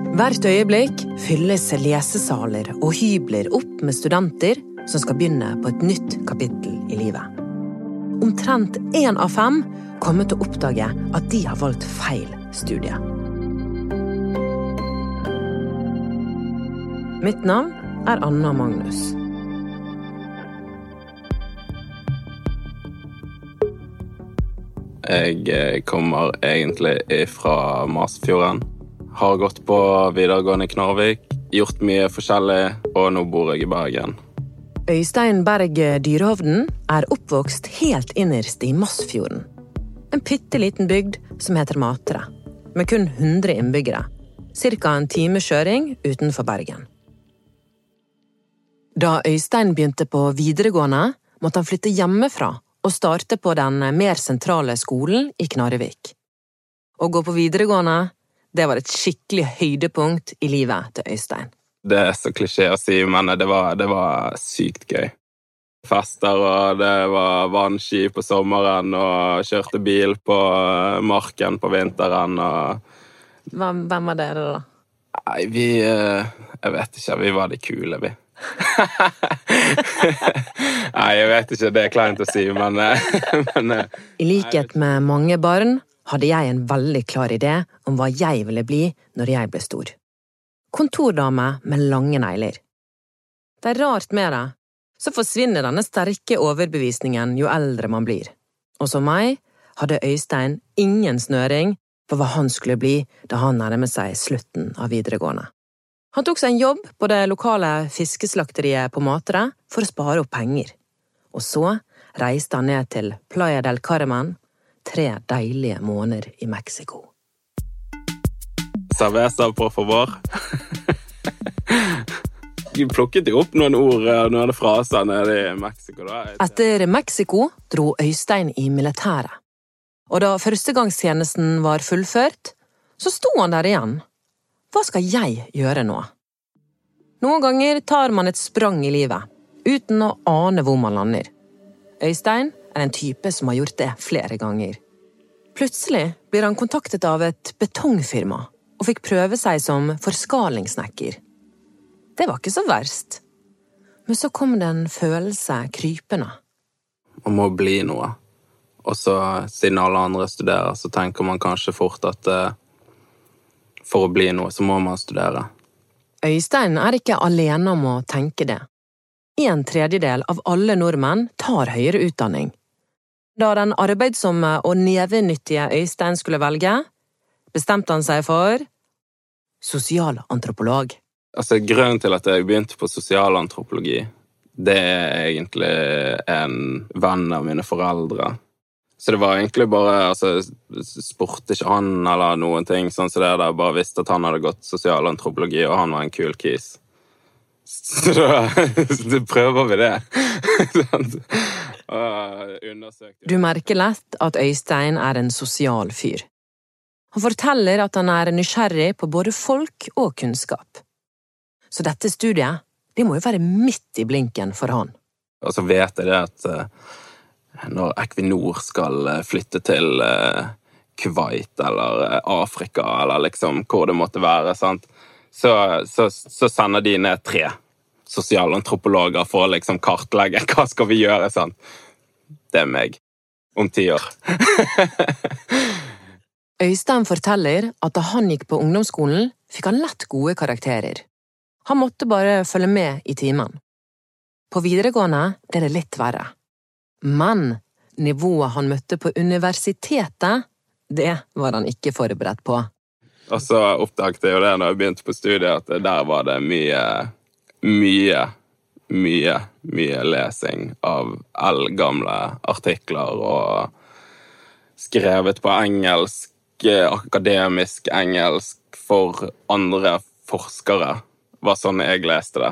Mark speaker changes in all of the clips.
Speaker 1: Hvert øyeblikk fylles lesesaler og hybler opp med studenter som skal begynne på et nytt kapittel i livet. Omtrent én av fem kommer til å oppdage at de har valgt feil studie. Mitt navn er Anna Magnus.
Speaker 2: Jeg eh, kommer egentlig fra Masfjorden. Har gått på videregående i Knarvik, gjort mye forskjellig, og nå bor jeg i Bergen.
Speaker 1: Øystein Berg Dyrehovden er oppvokst helt innerst i Masfjorden. En bitte liten bygd som heter Matre, med kun 100 innbyggere. Ca. en times kjøring utenfor Bergen. Da Øystein begynte på videregående, måtte han flytte hjemmefra og starte på den mer sentrale skolen i Knarrevik. Å gå på videregående, det var et skikkelig høydepunkt i livet til Øystein.
Speaker 2: Det er så klisjé å si, men det var, det var sykt gøy. Fester, og det var vannski på sommeren, og kjørte bil på eh, marken på vinteren, og
Speaker 1: Hvem, hvem var dere, da?
Speaker 2: Nei, vi eh, Jeg vet ikke. Vi var de kule, vi. Nei, jeg vet ikke. Det er kleint å si, men, eh, men
Speaker 1: I likhet med mange barn hadde jeg en veldig klar idé om hva jeg ville bli når jeg ble stor. Kontordame med lange negler. Det er rart med det, så forsvinner denne sterke overbevisningen jo eldre man blir. Og som meg hadde Øystein ingen snøring på hva han skulle bli da han nærmet seg slutten av videregående. Han tok seg en jobb på det lokale fiskeslakteriet på Matre for å spare opp penger. Og så reiste han ned til Playa del Carmen, tre deilige måneder i Mexico.
Speaker 2: Cerveza, por favor. De plukket jo opp noen ord og noen fraser nede i Mexico. da.
Speaker 1: Etter Mexico dro Øystein i militæret. Og da førstegangstjenesten var fullført, så sto han der igjen. Hva skal jeg gjøre nå? Noen ganger tar man et sprang i livet, uten å ane hvor man lander. Øystein er en type som har gjort det flere ganger. Plutselig blir han kontaktet av et betongfirma og fikk prøve seg som forskalingssnekker. Det var ikke så verst. Men så kom det en følelse krypende.
Speaker 2: Man må bli noe. Og så, siden alle andre studerer, så tenker man kanskje fort at uh, for å bli noe, så må man studere.
Speaker 1: Øystein er ikke alene om å tenke det. En tredjedel av alle nordmenn tar høyere utdanning. Da den arbeidsomme og nevenyttige Øystein skulle velge, bestemte han seg for sosialantropolog.
Speaker 2: Altså, Grunnen til at jeg begynte på sosialantropologi, det er egentlig en venn av mine foreldre. Så det var egentlig bare altså, Spurte ikke han eller noen ting, sånn som det der. Bare visste at han hadde gått sosialantropologi, og han var en kul kis. Så da prøver vi det.
Speaker 1: Du merker lett at Øystein er en sosial fyr. Han forteller at han er nysgjerrig på både folk og kunnskap. Så dette studiet, det må jo være midt i blinken for han.
Speaker 2: Og så vet jeg det at uh, når Equinor skal uh, flytte til Kuwait eller Afrika eller liksom hvor det måtte være, sant? Så, så, så sender de ned tre sosialantropologer for å liksom kartlegge hva skal vi gjøre. Sånn. Det er meg. Om ti år.
Speaker 1: Øystein forteller at da han gikk på ungdomsskolen, fikk han lett gode karakterer. Han måtte bare følge med i timen. På videregående ble det litt verre. Men nivået han møtte på universitetet, det var han ikke forberedt på.
Speaker 2: Og så oppdaget jeg jo det når jeg begynte på studiet, at der var det mye, mye, mye, mye lesing av eldgamle artikler og skrevet på engelsk, akademisk engelsk, for andre forskere var sånn jeg leste det.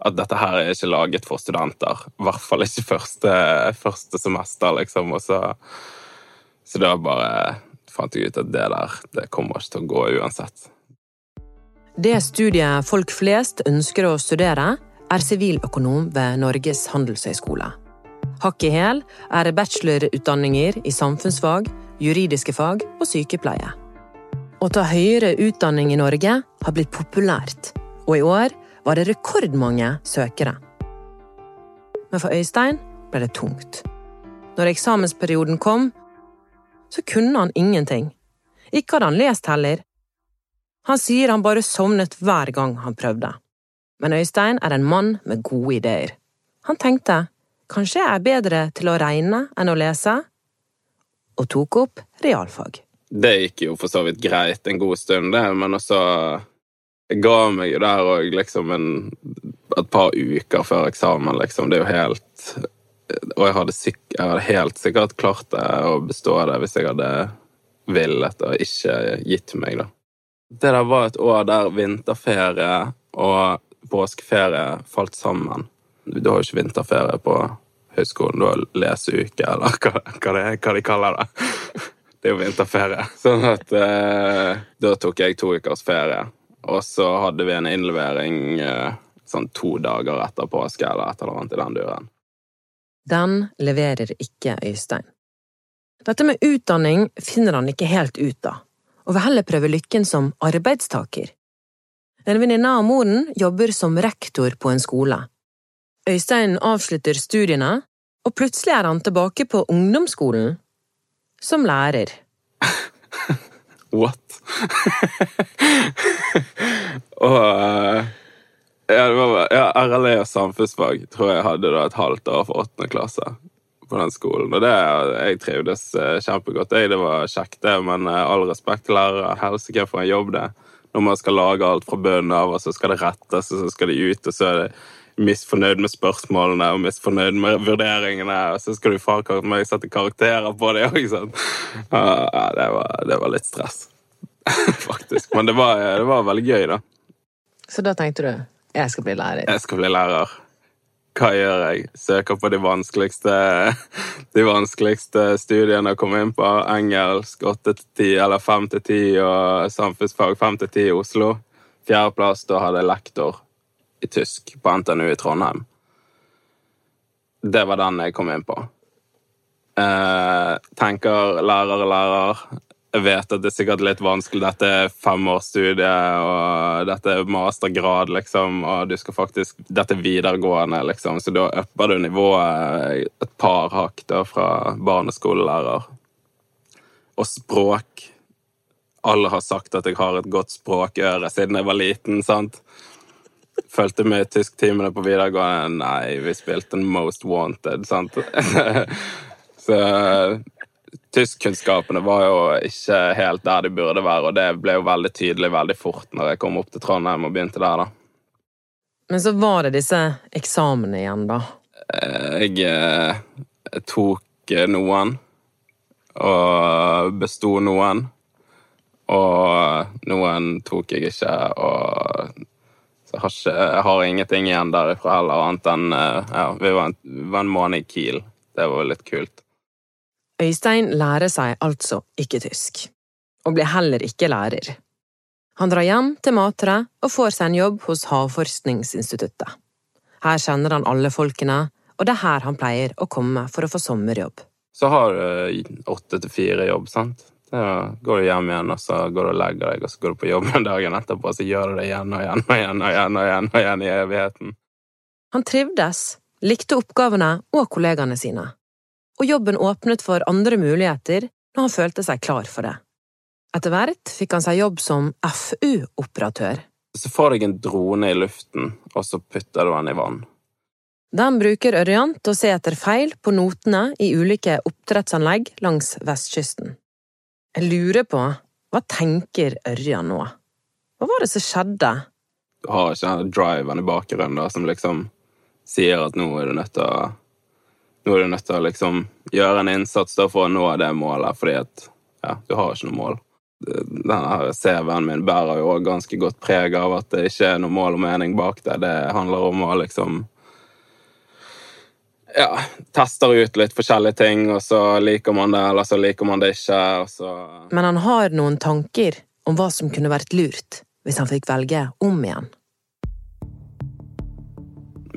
Speaker 2: At dette her er ikke laget for studenter. I hvert fall ikke første, første semester, liksom. Og så, så da bare fant jeg ut at det der, det kommer ikke til å gå uansett.
Speaker 1: Det studiet folk flest ønsker å studere, er siviløkonom ved Norges handelshøyskole. Hakk i hæl er bachelorutdanninger i samfunnsfag, juridiske fag og sykepleie. Å ta høyere utdanning i Norge har blitt populært, og i år var det rekordmange søkere. Men for Øystein ble det tungt. Når eksamensperioden kom, så kunne han ingenting. Ikke hadde han lest heller. Han sier han bare sovnet hver gang han prøvde. Men Øystein er en mann med gode ideer. Han tenkte kanskje jeg er bedre til å regne enn å lese, og tok opp realfag.
Speaker 2: Det gikk jo for så vidt greit en god stund, det, men også Jeg ga meg jo der òg liksom en, et par uker før eksamen, liksom. Det er jo helt Og jeg hadde, sikk- jeg hadde helt sikkert klart det å bestå det hvis jeg hadde villet og ikke gitt meg, da. Det der var et år der vinterferie og påskeferie falt sammen. Du har jo ikke vinterferie på høyskolen, du har leseuke, eller hva, hva, det, hva de kaller det. Det er jo vinterferie. Sånn at eh, da tok jeg to ukers ferie. Og så hadde vi en innlevering eh, sånn to dager etter påske eller et eller annet i den duren.
Speaker 1: Den leverer ikke Øystein. Dette med utdanning finner han ikke helt ut av, og vil heller prøve lykken som arbeidstaker. En venninne av moren jobber som rektor på en skole. Øystein avslutter studiene, og plutselig er han tilbake på ungdomsskolen som lærer.
Speaker 2: What? og uh, ja, det var, ja, RLE og samfunnsfag tror jeg hadde da et halvt år for åttende klasse på den skolen. Og det, jeg trivdes eh, kjempegodt. Jeg, det var kjekt, det, men eh, all respekt til lærere. Helsike for en jobb det Når man skal lage alt fra bunnen av, og så skal det rettes, og så skal det ut, og så er det misfornøyd med spørsmålene og misfornøyd med vurderingene, og så skal du faen meg sette karakterer på det òg, sant. Ja, det var, det var litt stress, faktisk. Men det var, det var veldig gøy, da.
Speaker 1: Så da tenkte du jeg skal bli lærer.
Speaker 2: Jeg skal bli lærer. Hva gjør jeg? Søker på de vanskeligste, de vanskeligste studiene å komme inn på. Engelsk 8 til 10, eller 5 til 10, og samfunnsfag 5 til 10 i Oslo. Fjerdeplass, da hadde jeg lektor i tysk på NTNU i Trondheim. Det var den jeg kom inn på. Eh, tenker lærer, lærer. Jeg vet at det er sikkert litt vanskelig. Dette er femårsstudie, og dette er mastergrad, liksom, og du skal faktisk Dette er videregående, liksom, så da upper du nivået et par hakk da fra barneskolelærer. Og språk. Alle har sagt at jeg har et godt språkøre siden jeg var liten, sant? Fulgte med i tysktimene på videregående. Nei, vi spilte Most Wanted, sant? Så tyskkunnskapene var jo ikke helt der de burde være, og det ble jo veldig tydelig veldig fort når jeg kom opp til Trondheim og begynte der, da.
Speaker 1: Men så var det disse eksamene igjen, da.
Speaker 2: Jeg, eh, jeg tok eh, noen, og besto noen. Og noen tok jeg ikke, og så jeg har, ikke, jeg har ingenting igjen derifra heller, annet enn eh, ja, vi var en, vi var en måned i Kiel. Det var litt kult.
Speaker 1: Øystein lærer seg altså ikke tysk, og blir heller ikke lærer. Han drar hjem til Matre og får seg en jobb hos Havforskningsinstituttet. Her kjenner han alle folkene, og det er her han pleier å komme for å få sommerjobb.
Speaker 2: Så har du åtte til fire jobb, sant. Da går du hjem igjen, og så går du og legger deg, og så går du på jobb en dagen etterpå, og så gjør du det igjen og igjen og igjen og igjen og igjen, og igjen i evigheten.
Speaker 1: Han trivdes, likte oppgavene og kollegaene sine, og jobben åpnet for andre muligheter når han følte seg klar for det. Etter hvert fikk han seg jobb som FU-operatør.
Speaker 2: Så får jeg en drone i luften, og så putter du den i vann.
Speaker 1: Den bruker Ørjan til å se etter feil på notene i ulike oppdrettsanlegg langs vestkysten. Jeg lurer på, hva tenker Ørjan nå? Hva var det som skjedde?
Speaker 2: Du har ikke den driven i bakgrunnen da, som liksom sier at nå er du nødt til å Nå er du nødt til å liksom gjøre en innsats for å nå det målet, fordi at ja, du har ikke noe mål. Denne CV-en min bærer jo òg ganske godt preg av at det ikke er noe mål og mening bak det. Det handler om å liksom ja, tester ut litt forskjellige ting, og så liker man det, eller så liker man det ikke, så
Speaker 1: Men han har noen tanker om hva som kunne vært lurt hvis han fikk velge om igjen.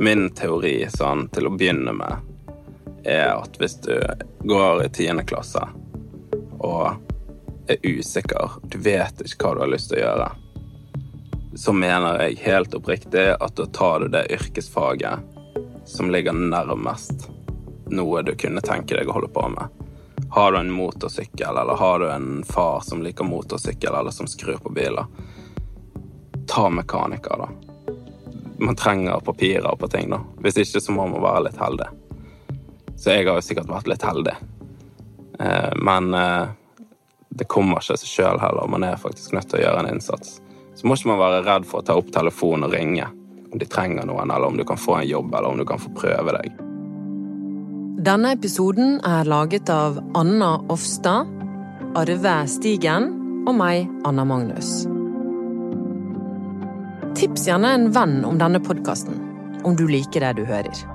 Speaker 2: Min teori sånn til å begynne med er at hvis du går i tiende klasse og er usikker, du vet ikke hva du har lyst til å gjøre, så mener jeg helt oppriktig at da tar du det yrkesfaget som ligger nærmest noe du kunne tenke deg å holde på med. Har du en motorsykkel, eller har du en far som liker motorsykkel, eller som skrur på biler, ta mekaniker, da. Man trenger papirer på ting, da. Hvis ikke så må man være litt heldig. Så jeg har jo sikkert vært litt heldig. Eh, men eh, det kommer ikke seg sjøl heller. Man er faktisk nødt til å gjøre en innsats. Så må ikke man være redd for å ta opp telefonen og ringe om de trenger noen, eller om du kan få en jobb, eller om du kan få prøve deg.
Speaker 1: Denne episoden er laget av Anna Offstad, Arve Stigen og meg, Anna Magnus. Tips gjerne en venn om denne podkasten, om du liker det du hører.